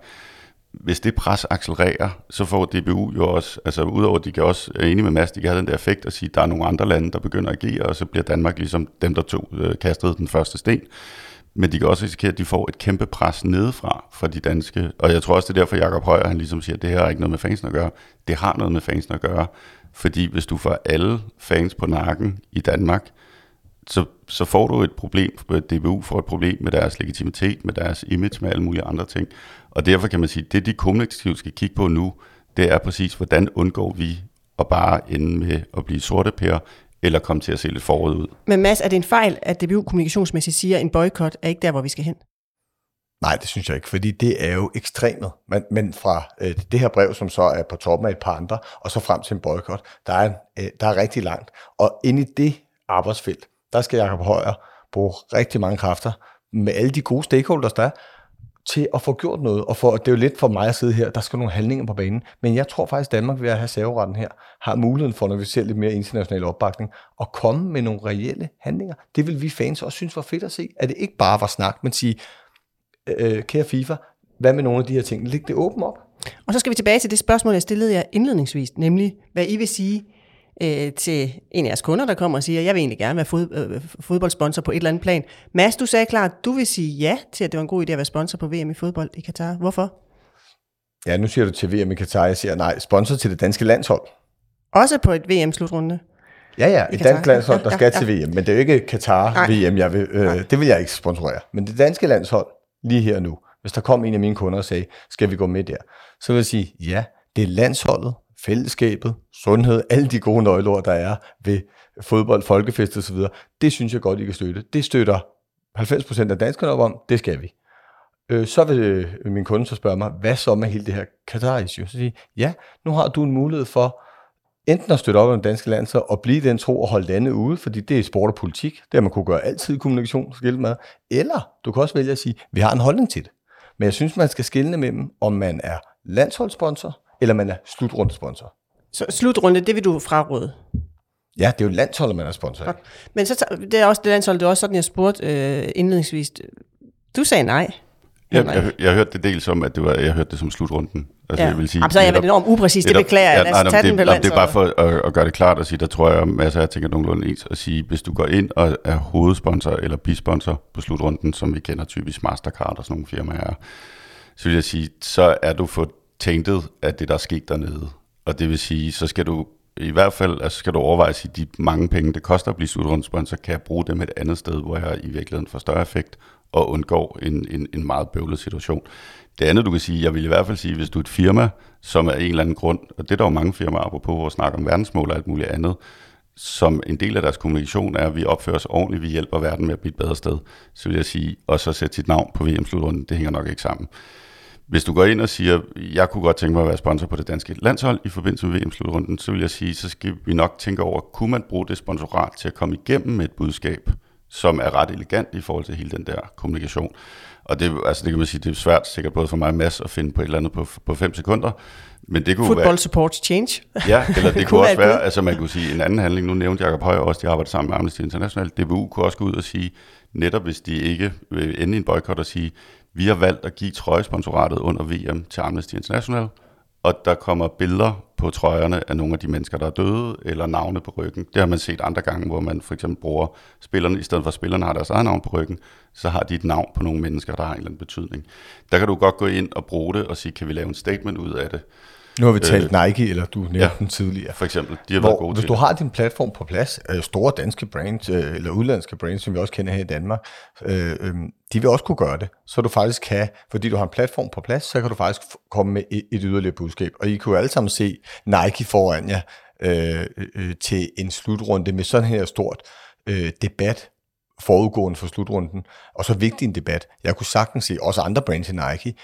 Hvis det pres accelererer, så får DBU jo også, altså udover at de kan også, er enige med Mads, de kan have den der effekt at sige, at der er nogle andre lande, der begynder at agere, og så bliver Danmark ligesom dem, der tog, øh, kastede den første sten. Men de kan også risikere, at de får et kæmpe pres nedefra fra de danske. Og jeg tror også, det er derfor, Jakob Højer, han ligesom siger, at det her har ikke noget med fansen at gøre. Det har noget med fansen at gøre. Fordi hvis du får alle fans på nakken i Danmark, så, så får du et problem, DBU får et problem med deres legitimitet, med deres image, med alle mulige andre ting. Og derfor kan man sige, at det de kommunikativt skal kigge på nu, det er præcis, hvordan undgår vi at bare ende med at blive sorte pærer, eller komme til at se lidt forud ud. Men Mads, er det en fejl, at DBU kommunikationsmæssigt siger, at en boykot er ikke der, hvor vi skal hen? Nej, det synes jeg ikke, fordi det er jo ekstremet. Men, men fra øh, det her brev, som så er på toppen af et par andre, og så frem til en boykot, der er, øh, der er rigtig langt. Og inde i det arbejdsfelt, der skal Jacob Højer bruge rigtig mange kræfter med alle de gode stakeholders, der er, til at få gjort noget. Og for, det er jo lidt for mig at sidde her, der skal nogle handlinger på banen. Men jeg tror faktisk, at Danmark ved at have serveretten her, har muligheden for, når vi ser lidt mere international opbakning, at komme med nogle reelle handlinger. Det vil vi fans også synes var fedt at se. At det ikke bare var snak, men sige, øh, kære FIFA, hvad med nogle af de her ting? Læg det åbent op. Og så skal vi tilbage til det spørgsmål, jeg stillede jer indledningsvis, nemlig hvad I vil sige øh, til en af jeres kunder, der kommer og siger, jeg vil egentlig gerne være fod, øh, fodboldsponsor på et eller andet plan. Mads, du sagde klart, du vil sige ja til, at det var en god idé at være sponsor på VM i fodbold i Katar. Hvorfor? Ja, nu siger du til VM i Katar, jeg siger nej, sponsor til det danske landshold. Også på et VM-slutrunde? Ja, ja, et dansk landshold, der Ja, skal ja, til VM, men det er jo ikke. Katar-VM, jeg vil, øh, det vil jeg ikke sponsorere. Men det danske landshold, lige her nu, hvis der kom en af mine kunder og sagde, skal vi gå med der, så vil jeg sige, ja, det er landsholdet, fællesskabet, sundhed, alle de gode nøgleord, der er ved fodbold, folkefest osv., det synes jeg godt, I kan støtte. Det støtter 90% af danskerne op om, det skal vi. Øh, så vil øh, min kunde så spørge mig, hvad så med hele det her Qatar-issue? Så siger jeg, ja, nu har du en mulighed for enten at støtte op om den danske landshold og blive den tro og holde landet ude, fordi det er sport og politik, det har man kunne gøre altid i kommunikation, skilt med. Eller du kan også vælge at sige, vi har en holdning til det. Men jeg synes, man skal skille mellem, om man er landsholdssponsor, eller man er slutrundesponsor. Så slutrunde, det vil du fraråde. Ja, det er jo landsholdet, man er sponsor af. Men så, det er også det landshold, det er også sådan, jeg spurgte øh, indledningsvis. Du sagde nej. Jeg, jeg, jeg hørte det dels som, at det var, jeg hørte det som slutrunden. Altså, Ja. jeg vil sige, Jamen, så er jeg netop- enormt upræcis, det beklager jeg. Os nej, nej, det, nej, det er bare for at, at gøre det klart og sige, der tror jeg, af jer tænker nogenlunde ens, at sige, hvis du går ind og er hovedsponsor eller bisponsor på slutrunden, som vi kender typisk Mastercard og sådan nogle firmaer er, så vil jeg sige, så er du for tainted af det, der er sket dernede. Og det vil sige, så skal du i hvert fald altså skal du overveje at sige, de mange penge, det koster at blive slutrundesponsor, kan jeg bruge dem et andet sted, hvor jeg i virkeligheden får større effekt og undgår en, en, en meget bøvlet situation. Det andet, du kan sige, jeg vil i hvert fald sige, hvis du er et firma, som af en eller anden grund, og det er der jo mange firmaer, apropos hvor snakker om verdensmål og alt muligt andet, som en del af deres kommunikation er, at vi opfører os ordentligt, vi hjælper verden med at blive et bedre sted, så vil jeg sige, og så sætte sit navn på VM-slutrunden, det hænger nok ikke sammen. Hvis du går ind og siger, jeg kunne godt tænke mig at være sponsor på det danske landshold i forbindelse med VM-slutrunden, så vil jeg sige, så skal vi nok tænke over, kunne man bruge det sponsorat til at komme igennem med et budskab, som er ret elegant i forhold til hele den der kommunikation. Og det, altså det kan man sige, det er svært sikkert både for mig og Mads at finde på et eller andet på, på fem sekunder, men det kunne Football være, supports change. Ja, eller (laughs) det kunne også være altså man kunne sige en anden handling, nu nævnte Jacob Højer også, de arbejder sammen med Amnesty International, DBU kunne også gå ud og sige, netop hvis de ikke vil ende i en boykot og sige, vi har valgt at give trøjesponsoratet under VM til Amnesty International, og der kommer billeder på trøjerne af nogle af de mennesker, der er døde, eller navne på ryggen. Det har man set andre gange, hvor man for eksempel bruger spillerne, i stedet for at spillerne har deres eget navn på ryggen, så har de et navn på nogle mennesker, der har en eller anden betydning. Der kan du godt gå ind og bruge det og sige, kan vi lave en statement ud af det? Nu har vi talt Nike, eller du nævnte ja. den tidligere. For eksempel, de har været Hvor, gode hvis til du har din platform på plads, øh, store danske brands, øh, eller udlandske brands, som vi også kender her i Danmark, øh, øh, de vil også kunne gøre det. Så du faktisk kan, fordi du har en platform på plads, så kan du faktisk komme med et, et yderligere budskab. Og I kunne alle sammen se Nike foran jer øh, øh, til en slutrunde med sådan her stort øh, debat forudgående for slutrunden, og så vigtig en debat. Jeg kunne sagtens se også andre brands end Nike,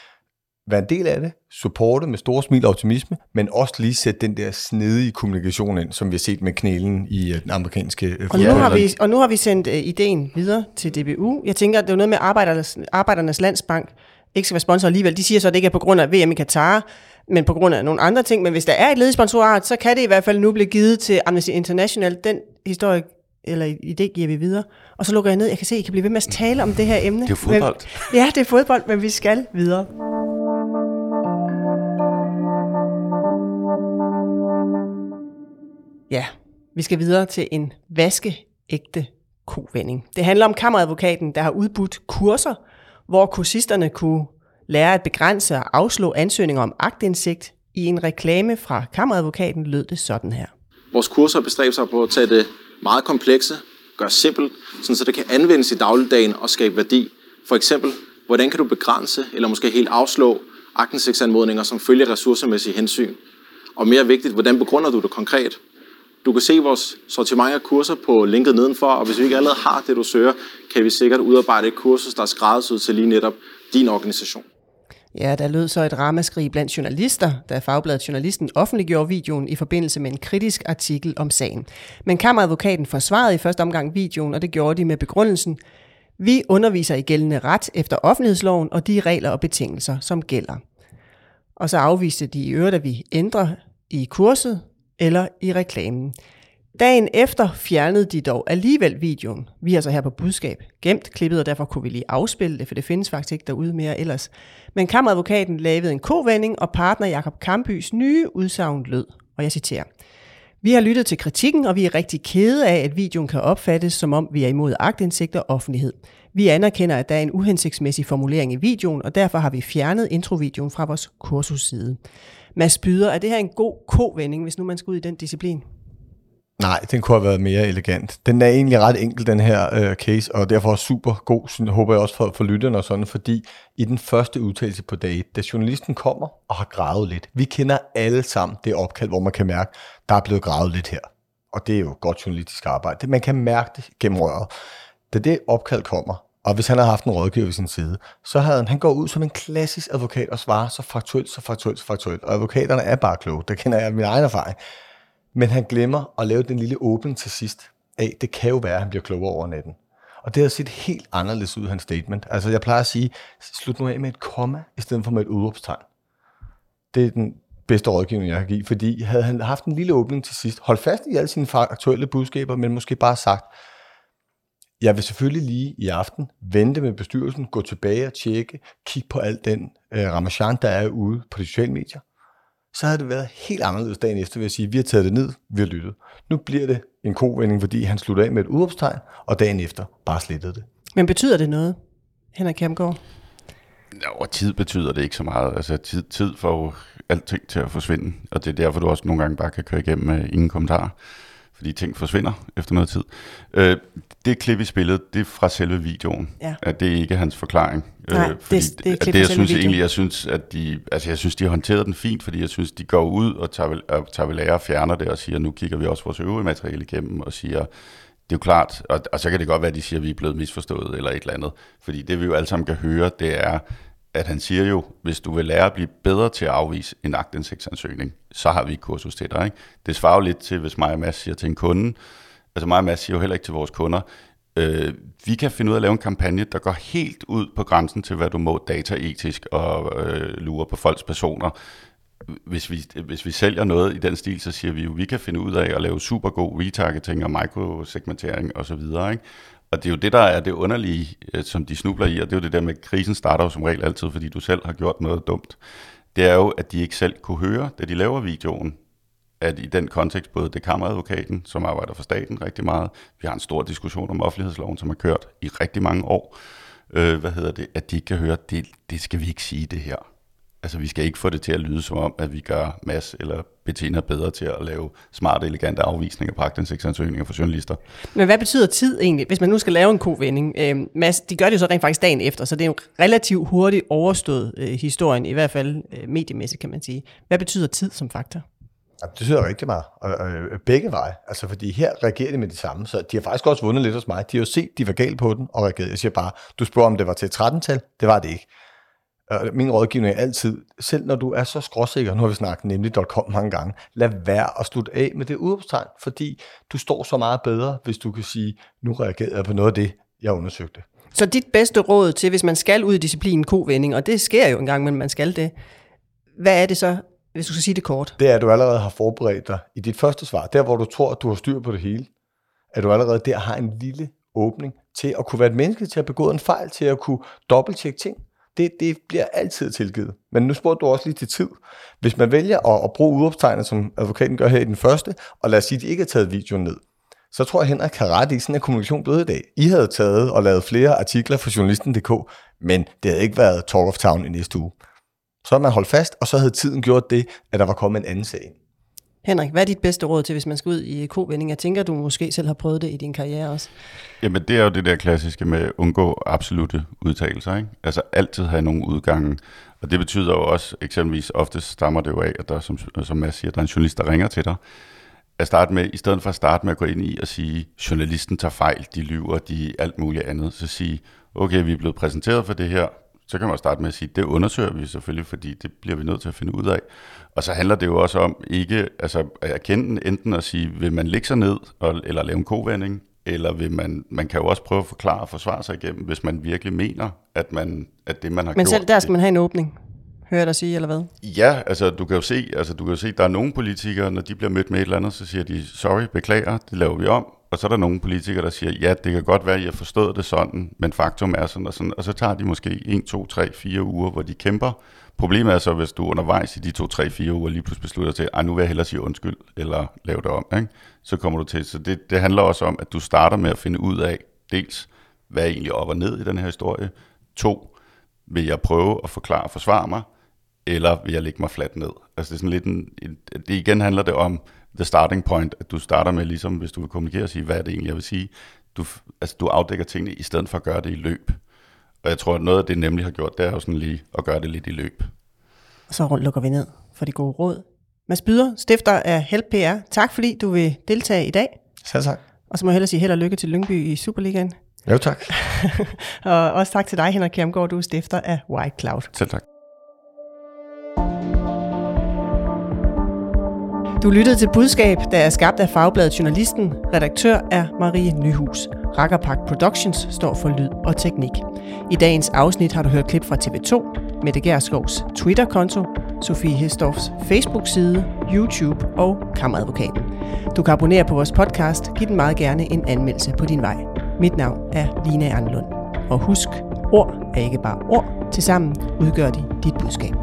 være en del af det, supporte med store smil og optimisme, men også lige sætte den der snedige kommunikation ind, som vi har set med knælen i øh, den amerikanske øh, Og nu, har vi, og nu har vi sendt uh, ideen videre til DBU. Jeg tænker, at det er noget med Arbejdernes, Arbejdernes Landsbank ikke skal være sponsor alligevel. De siger så, at det ikke er på grund af VM i Katar, men på grund af nogle andre ting. Men hvis der er et ledigt sponsorat, så kan det i hvert fald nu blive givet til Amnesty International. Den historie eller idé giver vi videre. Og så lukker jeg ned. Jeg kan se, at I kan blive ved med at tale om det her emne. Det er fodbold. Men, ja, det er fodbold, men vi skal videre. Ja, vi skal videre til en vaskeægte kovending. Det handler om kammeradvokaten, der har udbudt kurser, hvor kursisterne kunne lære at begrænse og afslå ansøgninger om agtindsigt. I en reklame fra kammeradvokaten lød det sådan her. Vores kurser bestræber sig på at tage det meget komplekse, gøre simpelt, sådan så det kan anvendes i dagligdagen og skabe værdi. For eksempel, hvordan kan du begrænse eller måske helt afslå agtindsigtsanmodninger som følger ressourcemæssige hensyn? Og mere vigtigt, hvordan begrunder du det konkret? Du kan se vores sortiment af kurser på linket nedenfor, og hvis vi ikke allerede har det, du søger, kan vi sikkert udarbejde et kursus, der er skræddersyet til lige netop din organisation. Ja, der lød så et ramaskrig blandt journalister, da Fagbladet Journalisten offentliggjorde videoen i forbindelse med en kritisk artikel om sagen. Men kammeradvokaten forsvarede i første omgang videoen, og det gjorde de med begrundelsen, Vi underviser i gældende ret efter offentlighedsloven og de regler og betingelser, som gælder. Og så afviste de i øvrigt, at vi ændrer i kurset eller i reklamen. Dagen efter fjernede de dog alligevel videoen. Vi er så her på budskab gemt klippet, og derfor kunne vi lige afspille det, for det findes faktisk ikke derude mere ellers. Men kammeradvokaten lavede en kovending, og partner Jakob Kambys nye udsagn lød, og jeg citerer. Vi har lyttet til kritikken, og vi er rigtig kede af, at videoen kan opfattes, som om vi er imod agtindsigt og offentlighed. Vi anerkender, at der er en uhensigtsmæssig formulering i videoen, og derfor har vi fjernet introvideoen fra vores kursusside. Mads Byder, er det her en god kovending, hvis nu man skal ud i den disciplin? Nej, den kunne have været mere elegant. Den er egentlig ret enkel, den her øh, case, og derfor super god, synes, håber jeg også for, for lytterne og sådan, fordi i den første udtalelse på dag 1, da journalisten kommer og har gravet lidt, vi kender alle sammen det opkald, hvor man kan mærke, der er blevet gravet lidt her. Og det er jo godt journalistisk arbejde. Man kan mærke det gennem røret. Da det opkald kommer, og hvis han havde haft en rådgiver ved sin side, så havde han, han går ud som en klassisk advokat og svarer så faktuelt, så faktuelt, så faktuelt. Og advokaterne er bare kloge, det kender jeg af min egen erfaring. Men han glemmer at lave den lille åbning til sidst af, det kan jo være, at han bliver klogere over natten. Og det har set helt anderledes ud, hans statement. Altså jeg plejer at sige, slut nu af med et komma, i stedet for med et udråbstegn. Det er den bedste rådgivning, jeg kan give, fordi havde han haft en lille åbning til sidst, hold fast i alle sine aktuelle budskaber, men måske bare sagt, jeg vil selvfølgelig lige i aften vente med bestyrelsen, gå tilbage og tjekke, kigge på al den øh, ramachan, der er ude på de sociale medier. Så havde det været helt anderledes dagen efter, vil jeg sige, vi har taget det ned, vi har lyttet. Nu bliver det en kovending, fordi han slutter af med et udopstegn, og dagen efter bare slettede det. Men betyder det noget, Henrik Kjermgaard? Ja, og tid betyder det ikke så meget. Altså tid, tid får jo alting til at forsvinde, og det er derfor, du også nogle gange bare kan køre igennem med ingen kommentarer fordi ting forsvinder efter noget tid. Øh, det klip i spillet, det er fra selve videoen. Ja. At det er ikke hans forklaring. Nej, øh, fordi det- det er klip det, jeg synes videoen. egentlig, jeg synes, at de, altså jeg synes, de har håndteret den fint, fordi jeg synes, de går ud og tager, og tager ved lære og fjerner det og siger, nu kigger vi også vores øvrige materiale igennem og siger, det er jo klart, og, og så kan det godt være, at de siger, at vi er blevet misforstået eller et eller andet. Fordi det vi jo alle sammen kan høre, det er, at han siger jo, hvis du vil lære at blive bedre til at afvise en aktindsigtsansøgning, så har vi et kursus til dig. Ikke? Det svarer jo lidt til, hvis mig og Mads siger til en kunde, altså mig og Mads siger jo heller ikke til vores kunder, øh, vi kan finde ud af at lave en kampagne, der går helt ud på grænsen til, hvad du må dataetisk og øh, lure på folks personer. Hvis vi, hvis vi sælger noget i den stil, så siger vi jo, vi kan finde ud af at lave super god retargeting og mikrosegmentering osv., ikke? Og det er jo det, der er det underlige, øh, som de snubler i, og det er jo det der med, at krisen starter jo som regel altid, fordi du selv har gjort noget dumt. Det er jo, at de ikke selv kunne høre, da de laver videoen, at i den kontekst, både det kammeradvokaten, som arbejder for staten rigtig meget, vi har en stor diskussion om offentlighedsloven, som har kørt i rigtig mange år, øh, hvad hedder det, at de ikke kan høre, det, det skal vi ikke sige det her. Altså vi skal ikke få det til at lyde som om, at vi gør Mads eller Bettina bedre til at lave smarte, elegante afvisninger på aktindsigtsansøgninger for journalister. Men hvad betyder tid egentlig, hvis man nu skal lave en kovending? Øh, Mads, de gør det jo så rent faktisk dagen efter, så det er jo relativt hurtigt overstået øh, historien, i hvert fald øh, mediemæssigt kan man sige. Hvad betyder tid som faktor? Ja, det betyder rigtig meget. Og, og, og begge veje. Altså, fordi her reagerer de med det samme. Så de har faktisk også vundet lidt hos mig. De har jo set, de var galt på den og reageret. Jeg siger bare, du spørger, om det var til et 13-tal. Det var det ikke. Min rådgivning er altid, selv når du er så skråsikker, nu har vi snakket nemlig .com mange gange, lad være at slutte af med det udopstegn, fordi du står så meget bedre, hvis du kan sige, nu reagerede jeg på noget af det, jeg undersøgte. Så dit bedste råd til, hvis man skal ud i disciplinen kovending, og det sker jo engang, men man skal det, hvad er det så, hvis du skal sige det kort? Det er, at du allerede har forberedt dig i dit første svar, der hvor du tror, at du har styr på det hele, at du allerede der har en lille åbning til at kunne være et menneske, til at begå en fejl, til at kunne dobbelttjekke ting. Det, det bliver altid tilgivet. Men nu spurgte du også lige til tid. Hvis man vælger at, at bruge udopstegnet, som advokaten gør her i den første, og lad os sige, at de ikke har taget videoen ned, så tror jeg, Henrik har ret i, sådan er kommunikation blevet i dag. I havde taget og lavet flere artikler for journalisten.dk, men det havde ikke været Talk of Town i næste uge. Så havde man holdt fast, og så havde tiden gjort det, at der var kommet en anden sag. Henrik, hvad er dit bedste råd til, hvis man skal ud i kovending? Jeg tænker, du måske selv har prøvet det i din karriere også. Jamen det er jo det der klassiske med at undgå absolute udtalelser. Ikke? Altså altid have nogle udgange. Og det betyder jo også, eksempelvis ofte stammer det jo af, at der, som, som Mads siger, der er en journalist, der ringer til dig. At starte med, i stedet for at starte med at gå ind i og sige, journalisten tager fejl, de lyver, de alt muligt andet, så sige, okay, vi er blevet præsenteret for det her, så kan man starte med at sige, det undersøger vi selvfølgelig, fordi det bliver vi nødt til at finde ud af. Og så handler det jo også om ikke altså, at erkende enten at sige, vil man lægge sig ned og, eller lave en kovending, Eller vil man, man kan jo også prøve at forklare og forsvare sig igennem, hvis man virkelig mener, at, man, at det, man har Men gjort... selv der skal man have en åbning, hører jeg dig sige, eller hvad? Ja, altså du kan jo se, altså du kan jo se, der er nogle politikere, når de bliver mødt med et eller andet, så siger de, sorry, beklager, det laver vi om. Og så er der nogle politikere, der siger, ja, det kan godt være, at I har forstået det sådan, men faktum er sådan og sådan. Og så tager de måske 1, 2, 3, 4 uger, hvor de kæmper. Problemet er så, hvis du undervejs i de 2, 3, 4 uger lige pludselig beslutter til, at nu vil jeg hellere sige undskyld, eller lave det om, ikke? så kommer du til. Så det, det handler også om, at du starter med at finde ud af, dels, hvad er egentlig op og ned i den her historie. To, vil jeg prøve at forklare og forsvare mig, eller vil jeg lægge mig fladt ned? Altså det er sådan lidt en, en, det igen handler det om the starting point, at du starter med ligesom, hvis du vil kommunikere og sige, hvad er det egentlig, jeg vil sige. Du, altså du afdækker tingene, i stedet for at gøre det i løb. Og jeg tror, at noget af det nemlig har gjort, det er jo sådan lige at gøre det lidt i løb. Og så lukker vi ned for de gode råd. Mads Byder, stifter af Help PR. Tak fordi du vil deltage i dag. Selv tak. Og så må jeg hellere sige held og lykke til Lyngby i Superligaen. Jo, tak. (laughs) og også tak til dig, Henrik Kjermgaard, du er stifter af White Cloud. Selv tak. Du lyttede til Budskab, der er skabt af Fagbladet Journalisten. Redaktør er Marie Nyhus. Rakkerpak Productions står for lyd og teknik. I dagens afsnit har du hørt klip fra TV2, Mette Gerskovs Twitter-konto, Sofie Hestorfs Facebook-side, YouTube og Kammeradvokaten. Du kan abonnere på vores podcast. Giv den meget gerne en anmeldelse på din vej. Mit navn er Lina Anlund. Og husk, ord er ikke bare ord. Tilsammen udgør de dit budskab.